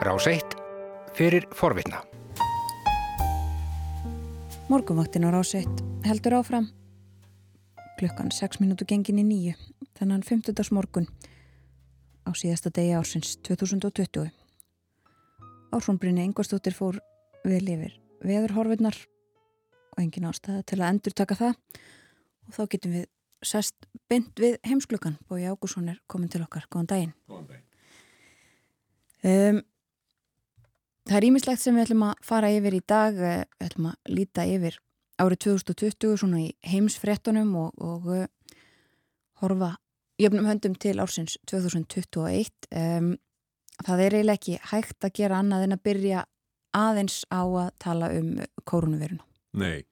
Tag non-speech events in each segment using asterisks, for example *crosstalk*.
Rás 1 fyrir forvitna. Morgunvaktin á Rás 1 heldur áfram klukkan 6 minútu gengin í nýju þannan 15. morgun á síðasta degi ársins 2020. Ársvonbrinni Ingvarstóttir fór vel yfir veðurhorfinnar og engin ástæða til að endur taka það og þá getum við sest bynd við heimsklukkan Bói Ágússon er komin til okkar, góðan daginn Góðan daginn um, Það er ímislegt sem við ætlum að fara yfir í dag eh, við ætlum að líta yfir árið 2020 svona í heimsfrettunum og, og uh, horfa jöfnum höndum til ársins 2021 um, það er eiginlega ekki hægt að gera annað en að byrja aðeins á að tala um koronaviruna Nei,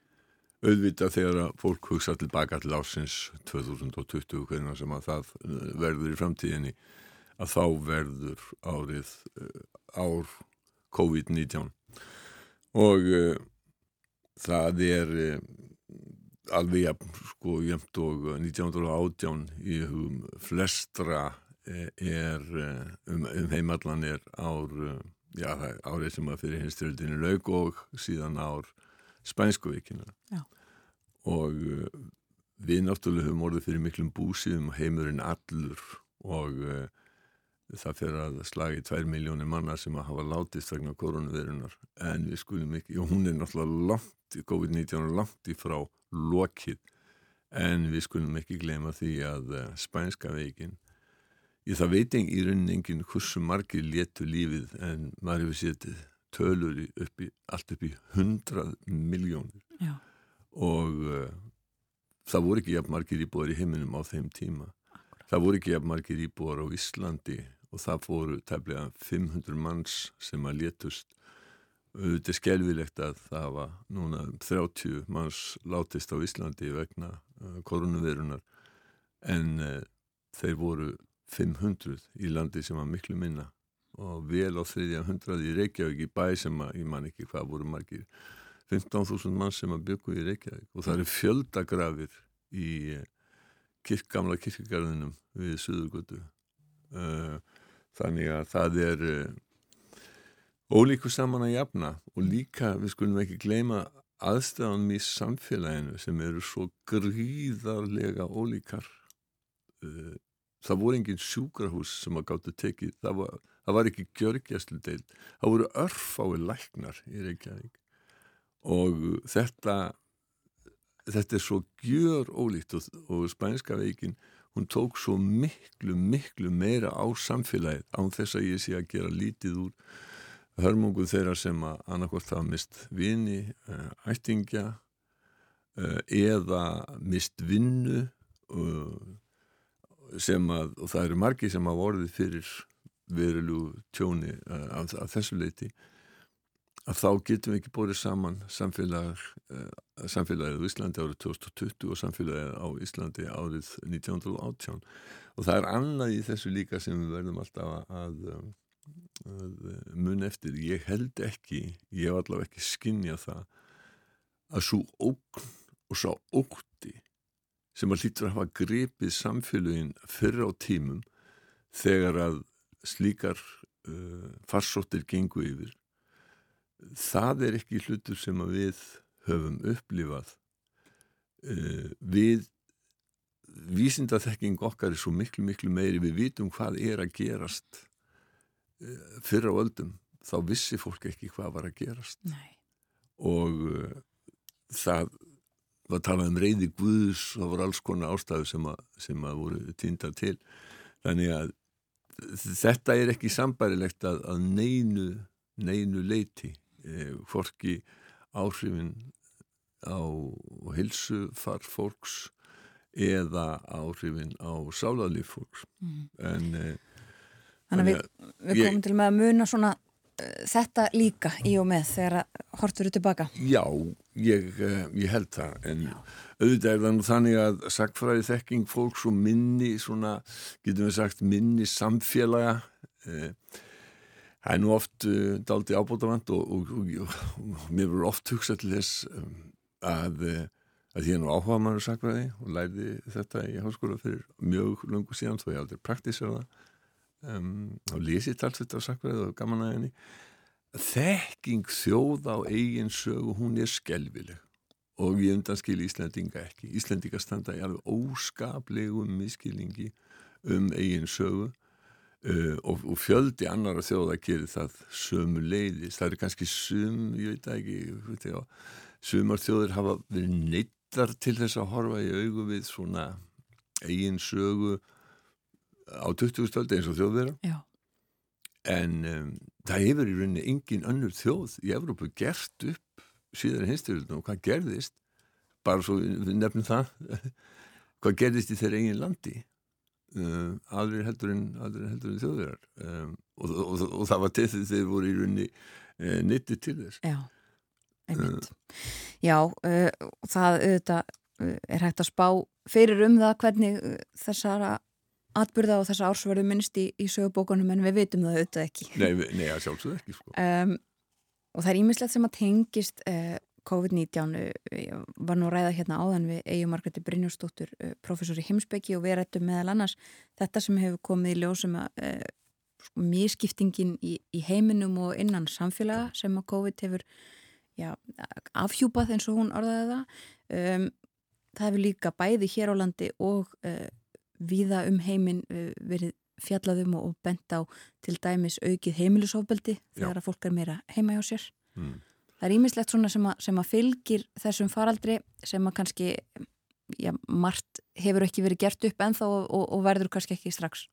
auðvitað þegar að fólk hugsa tilbaka til ásins 2020 hvernig sem að það uh, verður í framtíðinni að þá verður árið ár COVID-19. Og uh, það er uh, alveg jafn, sko, jæmt og 1918 í hugum flestra uh, er um, um heimallan er ár já, árið sem að fyrir hinstöldinu laug og síðan ár spænskuvíkina og við náttúrulega höfum orðið fyrir miklum búsíðum og heimurinn allur og það fyrir að slagi tvær miljónir manna sem að hafa látist vegna koronavirunar en við skulum ekki, og hún er náttúrulega langt, COVID-19 er langt í frá lokið. En við skulum ekki glema því að uh, spænska veikin ég það veit engin í rauninni engin hversu margir létu lífið en maður hefur sétið tölur upp í, allt upp í hundrað miljónir Já. og uh, það voru ekki jafn margir íbúar í heiminum á þeim tíma. Það voru ekki jafn margir íbúar á Íslandi og það fóru tefnilega 500 manns sem að létust. Auðvitað skelvilegt að það var núna um 30 manns látist á Íslandi vegna uh, koronavirunar en uh, þeir voru 500 í landi sem var miklu minna. Og vel á þriðja hundrað í Reykjavík í bæ sem að, ég man ekki hvað voru margir 15.000 mann sem að byggu í Reykjavík. Og það eru fjöldagrafir í eh, kirk, gamla kirkgarðinum við Suðurgötu. Uh, þannig að það er uh, ólíku saman að jafna. Og líka við skulum ekki gleyma aðstæðanum í samfélaginu sem eru svo gríðarlega ólíkar. Uh, það voru engin sjúkrahús sem að gáttu tekið það var, það var ekki gjörgjæslu deil það voru örfái læknar í Reykjavík. Og þetta þetta er svo gjör ólíkt og, og spænska veikin hún tók svo miklu, miklu meira á samfélagið án þess að ég sé að gera lítið úr hörmungu þeirra sem að annarkvort hafa mist vini, uh, ættingja uh, eða mist vinnu uh, sem að, og það eru margi sem hafa orðið fyrir verulegu tjóni af þessu leiti að þá getum við ekki bórið saman samfélag, uh, samfélagið á Íslandi árið 2020 og samfélagið á Íslandi árið 1918 og það er annað í þessu líka sem við verðum alltaf að, að, mun eftir. Ég held ekki, ég hef allavega ekki skinnja það að svo ógn og svo ótti sem að hlýtur að hafa gripið samfélagin fyrr á tímum þegar að slíkar uh, farsóttir gengu yfir það er ekki hlutur sem við höfum upplifað. Uh, við vísindaþekking okkar er svo miklu miklu meiri. Við vitum hvað er að gerast uh, fyrr á öldum. Þá vissi fólk ekki hvað var að gerast. Nei. og uh, það var talað um reyði guðs og það voru alls konar ástæðu sem að, sem að voru týnda til. Þannig að þetta er ekki sambærilegt að, að neinu, neinu leiti eh, hvorki áhrifin á hilsufar fólks eða áhrifin á sálarlíf fólks Mm. en eh, Þannig að við, við ég- komum til með að muna svona uh, þetta líka í og með þegar hortur eru tilbaka. Já, ég, eh, ég held það en auðvitað er það nú þannig að sagfræði þekking fólks og minni svona, getum við sagt, minni samfélaga eh, það er nú oft uh, daldi ábótavand og, og, og, og, mér verður oft hugsað til þess um, að, eh, að ég er nú áhuga mannur sagfræði og lærði þetta í háskóla fyrir mjög lungu síðan þó ég aldrei praktísera það. Um, og lesið talsveit á sakverð og gaman að henni. Þekking þjóð á eigin sögu hún er skelvileg og ég undanskil Íslandinga ekki. Íslandinga standa í alveg óskaplegum miskilningi um eigin sögu uh, og, og fjöldi annara þjóða gerir það sömu leiðis það er kannski sum, ég veit ekki sumar þjóður hafa verið neittar til þess að horfa í augu við svona eigin sögu á 20. stöldi eins og þjóðverðar Já. en um, það hefur í rauninni engin önnur þjóð í Evrópu gert upp síðan hinsturildun og hvað gerðist bara svo við nefnum það *laughs* hvað gerðist í þeirra eigin landi um, alveg heldur en, en þjóðverðar um, og, og, og, og það var til því þeir voru í rauninni e, nýttið til þess Já, einmitt. Já, uh, það auðvitað uh, er hægt að spá fyrir um það hvernig uh, þessara atbyrða og þessa ársverðu minnst í, í sögubókunum en við vitum það auðvitað ekki. Nei, nei að sjálfsögðu ekki sko. *laughs* Um, og það er ímislegt sem að tengist uh, COVID-19 uh, var nú ræða hérna áðan við Eyju Margretti Brynjósdóttur, uh, professor í heimsbyggi og við rættum meðal annars þetta sem hefur komið í ljósum að sko, mískiptingin í, í heiminum og innan samfélaga sem að COVID hefur já, afhjúpað eins og hún orðaði það um, það hefur líka bæði hér á landi og víða um heiminn verið fjallaðum og bent á til dæmis aukið heimilisofbeldi þegar að fólk er meira heima hjá sér. Mm. Það er ímislegt svona sem að, sem að fylgir þessum faraldri sem að kannski, já, margt hefur ekki verið gert upp ennþá og, og, og verður kannski ekki strax.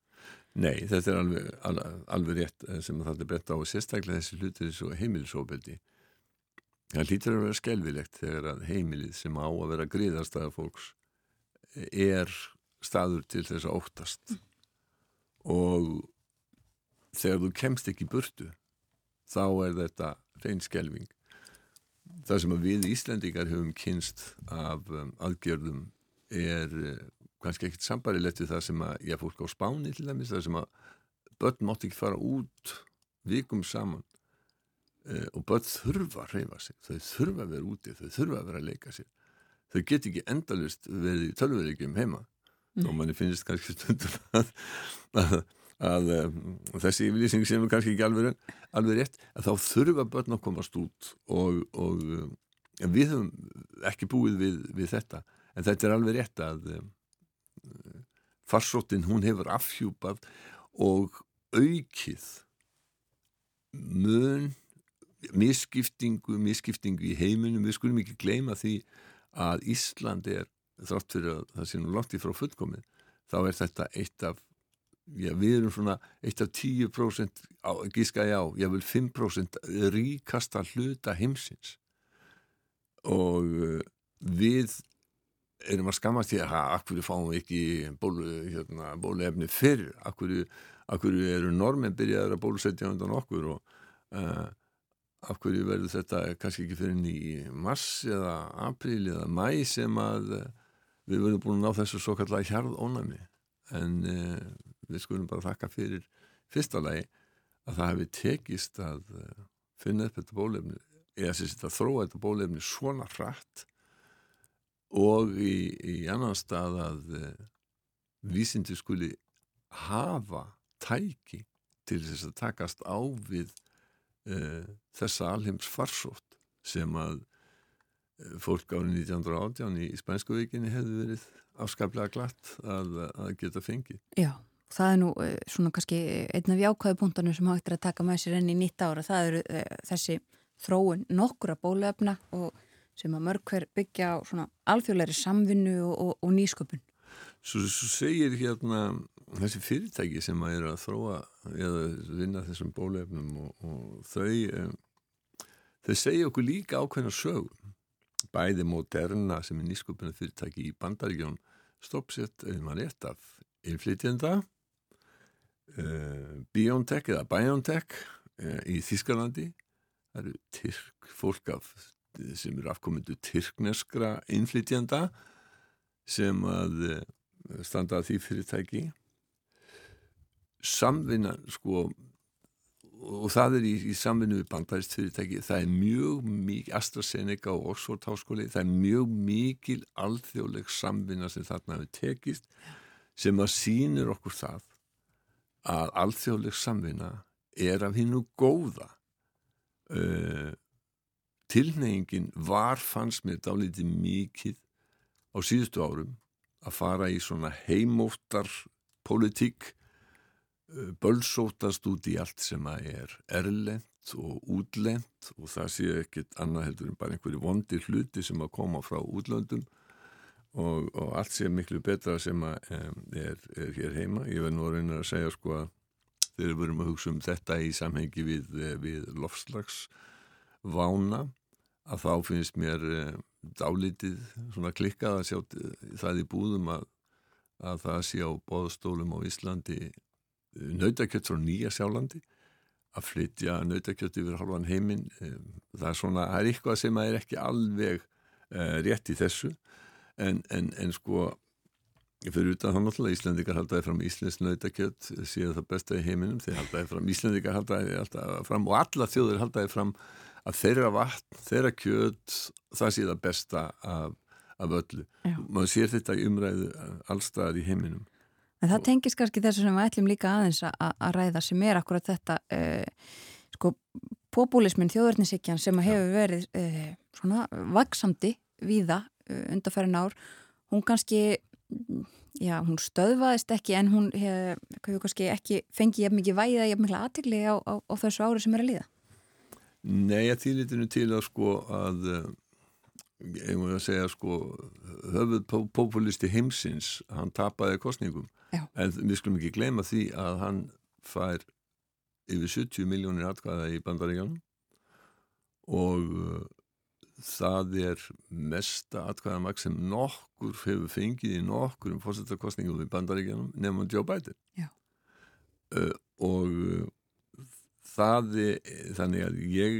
Nei, þetta er alveg, alveg, alveg rétt sem að það er breytt á og sérstaklega þessi hlutir þessu heimilisofbeldi. Það lítur að vera skelvilegt þegar að heimilið sem á að vera gríðarstaða fólks er staður til þess að óttast mm. og þegar þú kemst ekki burtu þá er þetta reyn skelving það sem við Íslandingar höfum kynst af um, aðgjörðum er uh, kannski ekkert sambarilegt við það sem að ég fólk á spáni til dæmis það sem að börn mátt ekki fara út vikum saman uh, og börn þurfa að reyfa sig þau þurfa að vera úti, þau þurfa að vera að leika sig þau get ekki endalust verið í tölverðigjum heima og manni finnst kannski stundum að, að, að um, þessi yfirlýsing sem er kannski ekki alveg, alveg rétt að þá þurfa börn að komast út og, og um, við höfum ekki búið við, við þetta. En þetta er alveg rétt að um, farsóttin hún hefur afhjúpað og aukið mun misskiptingu, misskiptingu í heiminum. Við skulum ekki gleyma því að Ísland er þrátt fyrir að það sé nú langt í frá fullkomið þá er þetta eitt af já, við erum svona eitt af 10% á, gíska já, ég vil 5% ríkasta hluta heimsins. Og uh, við erum að skamast því að akkur fáum við ekki bólu, hérna, bóluefni fyrir akkur, akkur eru normen byrjaður að bólusetja undan okkur? Og uh, af hverju verður þetta kannski ekki fyrir í mars eða april eða mæ sem að við verðum búin að ná þessu svo kallega hjarðónami en uh, við skulum bara þakka fyrir fyrsta lagi að það hefði tekist að uh, finna upp þetta bólefni eða sérst að þróa þetta bólefni svona hratt og í, í annan stað að uh, vísindi skuli hafa tæki til þess að takast á við þessa alheims farsótt sem að fólk árið 1918 í Spænsku vikinni hefði verið afskaplega glatt að, að geta fengið. Já, það er nú eh, svona kannski einn af jákvæðu punktunum sem hægt er að taka með sér enn í nýtt ára. Það eru e, þessi þróun nokkura bólefna og sem að mörg hver byggja á svona alþjóðleiri samvinnu og, og, og nýsköpun. Svo, svo segir hérna þessi fyrirtæki sem að er að þróa eða vinna þessum bólefnum og, og þau, e, þau segja okkur líka ákveðna sögum bæði Moderna sem er nýsköpunum fyrirtæki í bandaríkjón stoppsett, ef maður rétt af innflytjenda BioNTech eða BioNTech uh, í Þískalandi það eru tyrk, fólk af, sem eru afkomundu tyrkneskra innflytjenda sem að uh, standa að því fyrirtæki. Samvinna sko og það er í, í samvinnu við bandærist fyrirtæki, það er mjög mikil AstraZeneca og Oxford háskóli. Það er mjög mikil alþjóðleg samvinna sem þarna hefur tekist sem að sínir okkur það að alþjóðleg samvinna er af hinnu góða. Uh, tilneyingin var fannst mér dálítið mikið á síðustu árum að fara í svona heimóttar politík uh, bölsótast út í allt sem að er erlend og útlend og það sé ekkit annað heldur en bara einhverju vondir hluti sem að koma frá útlöndum og, og allt sé miklu betra sem að um, er, er hér heima. Ég verð nú að reyna að segja sko að þegar við verum að hugsa um þetta í samhengi við, við lofslags vána að þá finnst mér eh, dálítið svona klikkað að sjá það í búðum að, að það sé á bóðstólum á Íslandi eh, nautakjött frá Nýja Sjálandi að flytja nautakjött yfir halvan heiminn eh, það er svona, það er eitthvað sem er ekki alveg rétt í þessu en, en, en sko fyrir utan þá náttúrulega Íslandikar haldaði fram Íslands nautakjött séu það besta í heiminum þeir haldaði fram, Íslandikar haldaði fram og alla þjóður haldaði fram að þeirra vatn, þeirra kjöt það sé það besta af, af öllu. Maður sér þetta í umræðu allstaðar í heiminum. En það tengis kannski þessu sem við ætlum líka aðeins að ræða sem er akkurat þetta uh, sko populismin, þjóðverðnisikjan sem hefur verið uh, svona vaksamdi víða undarfærin ár, hún kannski já, hún stöðvaðist ekki en hún hefur kannski ekki fengið jafn mikið væða, jafn mikla aðtegli á, á, á þessu ári sem er að líða. Nei, að þýlitinu til að sko að ég eh, múið að segja sko höfuð populisti heimsins hann tapaði kostningum Já. en við skulum ekki gleyma því að hann fær yfir 70 miljónir atkvæða í bandaríkjanum og það er mesta atkvæðamak sem nokkur hefur fengið í nokkur um fórsettarkostningum í bandaríkjanum nefnum Joe Biden uh, og uh, það þannig að ég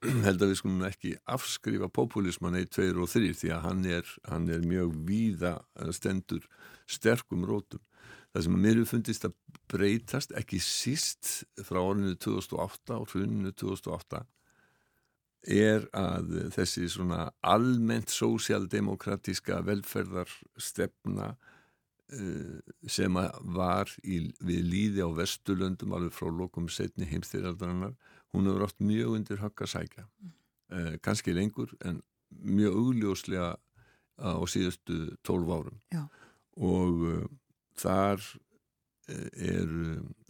*clears throat* held að við skulum ekki afskrifa populisman eitt, tveir og þrýr því að hann er, hann er mjög víða stendur sterkum rótum. Það sem að mér hefur fundist að breytast ekki síst frá orðinu 2008 og hruninu 2008 er að þessi svona almennt sósialdemokratíska velferðarstefna Eh, sem var í, við líði á Vesturlöndum alveg frá lokum setni heimstýraldarinnar hún hefur oft mjög undir högg að sækja eh, kannski lengur en mjög augljóslega á síðustu tólf árum Já. og uh, þar er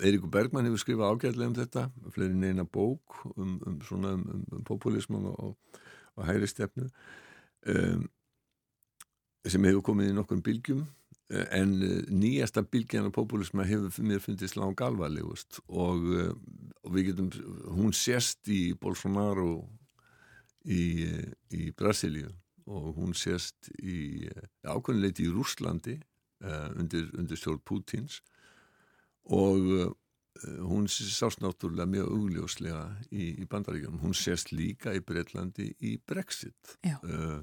Eiríkur Bergman hefur skrifað ágæðlega um þetta fleiri neina bók um, um, svona, um, um populisman og, og hægri stefnu um, sem hefur komið í nokkur bylgjum en eh, nýjasta bylgjana populisma hefur mér fundist lang alvarlegust og, eh, og við getum hún sést í Bolsonaro í, í Brasilíu og hún sést í ákveðinleiti í Rúslandi uh, undir, undir stjórn Pútins og uh, hún sást náttúrulega mjög augljóslega í, í bandaríkjum hún sést líka í Breitlandi í Brexit. Uh,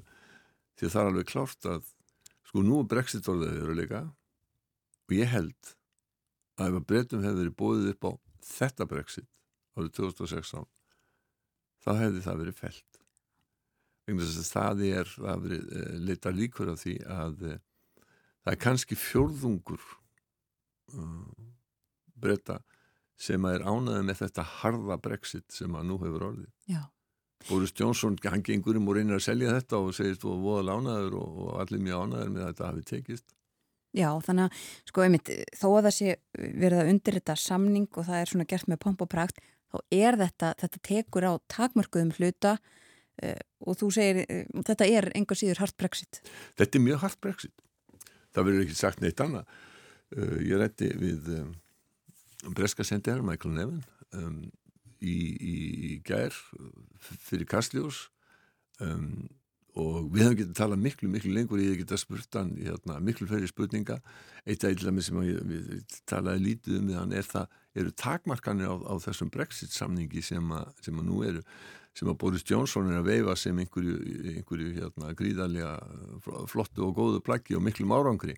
því það er alveg klárt að Sko nú er Brexit orðið veruleika. Og ég held að ef að breytum hefði verið bóðið upp á þetta Brexit árið 2016 þá hefði það verið felt. Það er að verið uh, leita líkur af því að það er kannski fjörðungur uh, breyta sem að er ánaði með þetta harða Brexit sem að nú hefur orðið. Já. Boris Johnson, hann gengur um og reynir að selja þetta og segist þú voða lánaður og, og allir mjög ánaður með að þetta hafi tekist. Já, þannig að sko einmitt, þó að það sé verið að undir þetta samning og það er svona gert með pomp og prækt, þá er þetta, þetta tekur á takmörkuðum hluta uh, og þú segir, uh, þetta er enga síður hart brexit. Þetta er mjög hart brexit. Það verður ekki sagt neitt annað. Uh, ég rætti við breska sendiðar, Michael Nevin, um, í, í, í gær fyrir Kastljós um, og við hefum getið að tala miklu, miklu lengur ég hef getið að spurta hann hérna, miklu fleiri spurninga. Eitt aðeins sem ég, við talaði lítið um þann er það, eru takmarkanir á, á þessum Brexit samningi sem að, nú eru sem að Boris Johnson er að veifa sem einhverju, einhverju hérna, gríðarlega flottu og góðu plaggi og miklu márangri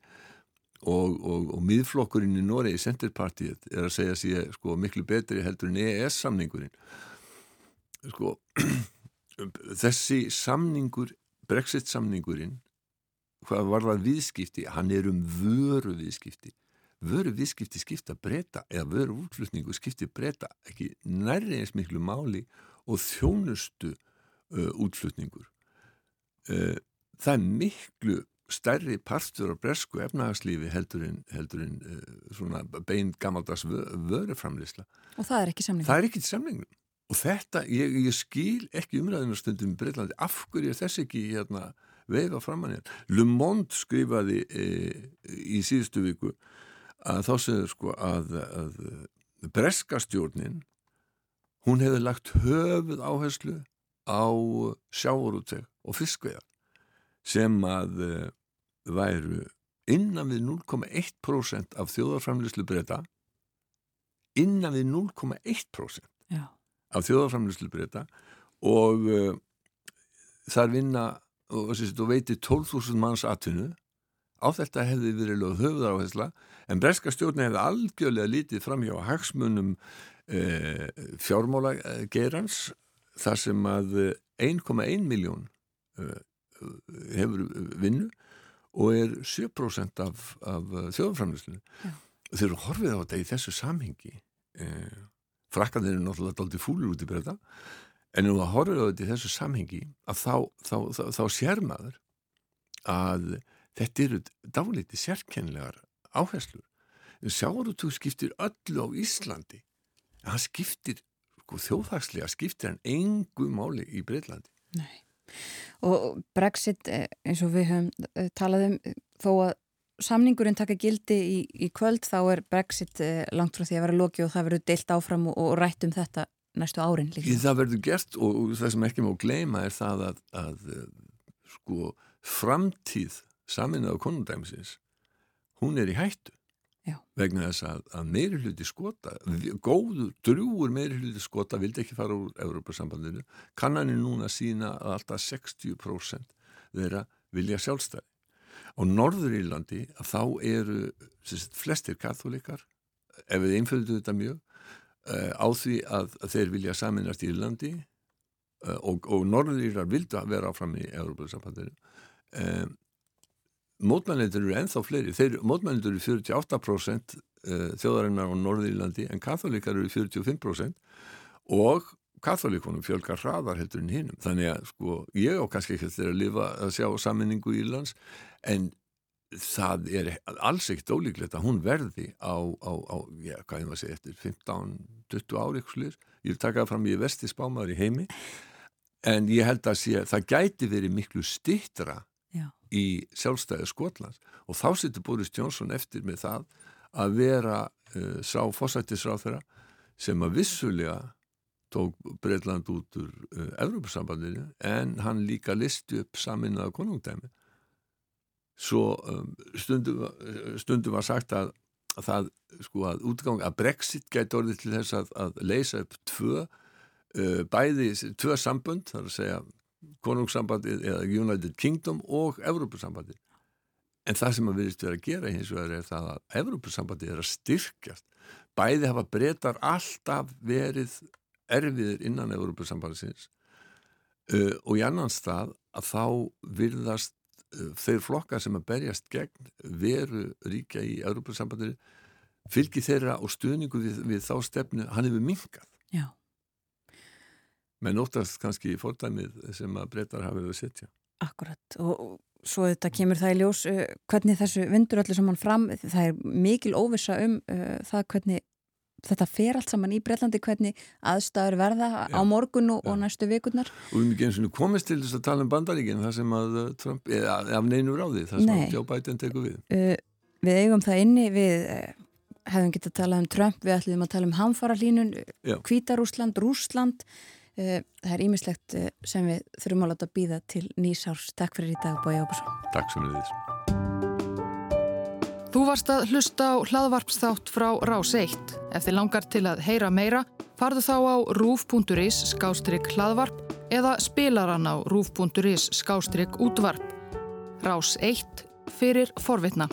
og, og, og miðflokkurinn í Noregi, Centerpartiet, er að segja sér sko, miklu betri heldur en EES samningurinn sko *clears throat* þessi samningur Brexit samningurinn hvað var það viðskipti, hann er um vöru viðskipti vöru viðskipti skipta breyta eða vöru útflutningu skipti breyta ekki nærri eins miklu máli og þjónustu uh, útflutningur. Uh, það er miklu stærri partur af bresku efnahagslífi heldur en, heldur en uh, svona bein gammaldags vöruframlisla og það er ekki samningur. Það er ekki samningur. Og þetta, ég, ég skil ekki umræðinarstundum Breitlandi, af hverju er þess ekki hérna veifa framann hér. Le Monde skrifaði e, í síðustu viku að þá segður sko að, að breska stjórnin hún hefði lagt höfuð áherslu á sjáurúteg og fiskveðar sem að væru innan við 0,1% af þjóðarframlýslu breyta innan við 0,1% af þjóðarframlýslu breyta og uh, þar vinna og, og veitir 12.000 manns atvinnu. Á þetta hefði verið lögð höfðar á þessla en breska stjórn hefði algjörlega lítið fram hjá hagsmunum eh, fjármála geirans þar sem að 1,1 miljón eh, hefur vinnu og er 7% af, af þjóðframlýslinu þeir eru horfið á þetta í þessu samhengi eh, frakkandir eru náttúrulega aldrei fúlur út í breyta En ef maður horfður á þetta í þessu samhengi að þá, þá, þá, þá sér maður að þetta eru dáliti sérkennilegar áherslur. Sjáurútug skiptir öllu á Íslandi. En hann skiptir, sko, þjóðhagslega skiptir hann engu máli í Breitlandi. Nei. Og Brexit, eh, eins og við höfum eh, talað um, þó að samningurinn taka gildi í, í kvöld, þá er Brexit eh, langt frá því að vera loki og það verður deilt áfram og, og rætt um þetta næstu árin líka. Það verður gert og, það sem ekki má gleima er það að, að sko framtíð samin af konundæmisins hún er í hættu Já. vegna þess að, að meiri hluti skota góður, drúur meiri hluti skota vildi ekki fara úr Európa-sambandinu kannanir núna sína að alltaf 60% þeirra vilja sjálfstæði á Norður Írlandi þá eru sérst, flestir katholikar ef við einföldu þetta mjög uh, á því að, þeir vilja saminast Írlandi uh, og, og Norðurírar vildu að vera áfram í Európa-sambandinu um, mótmælendur eru enþá fleiri þeir, mótmælendur eru 48% þjóðarinnar á Norðurlandi en katholikar eru 45% og katholikunum fjölgar hraðar heldur en hinnum þannig að sko ég á kannski ekki þeirra að lifa að sjá saminningu í Írlands en það er alls ekkert ólíklegt að hún verði á, á, á já, hvað ég maður segi, eftir 15-20 ári eitthvað slur, ég taka fram ég vesti spámaður í heimi en ég held að sé, það gæti verið miklu stittra. Í sjálfstæði Skotlands. Og þá setur Boris Johnson eftir með það að vera uh, sá fósættisráð þeirra sem að vissulega tók Breitland út úr uh, Evrópussambandinu en hann líka listi upp saminnaða konungdæmi. Svo um, stundum, stundum var sagt að, að það sko að útgang að Brexit gæti orðið til þess að, að leysa upp tvö uh, bæði, tvö sambund þar að segja konungssambandið eða United Kingdom og Evrópussambandið. En það sem að viðist vera að gera hins vegar er það að Evrópussambandið er að styrkjast. Bæði hafa breytar alltaf verið erfiðir innan Evrópussambandiðsins uh, og í annan stað að þá virðast uh, þeir flokkar sem að berjast gegn veru ríkja í Evrópussambandiði fylgi þeirra og stuðningu við, við þá stefnu, hann hefur minkað. Já með nóttast kannski í fordæmið sem að breytar hafið að setja. Akkurat og svo þetta kemur það í ljós uh, hvernig þessu vindur öllu saman fram. Það er mikil óvisa um uh, það hvernig þetta fer allt saman í Breitlandi hvernig aðstæður verða já, á morgun og, og næstu vikurnar. Og við erum ekki komist til þess að tala um bandaríkinn það sem að uh, Trump, eða af neinu ráði það sem Nei. að Joe Biden tekur við. Uh, Við eigum það inni við uh, hefum getið að tala um Trump við ætlum að tala um hamfara hlínun Kvítarúsland, Rúsland það er ímislegt eh, sem við þurfum að láta býða til nýsárs. Takk fyrir í dag, Bói Ábússon. Takk sem við þess. Þú varst að hlusta á hlaðvarpsþátt frá Rás 1. Ef þið langar til að heyra meira, farðu þá á rúf.is skástrygg hlaðvarp eða spilaran á rúf.is skástrygg útvarp. Rás 1 fyrir forvitna.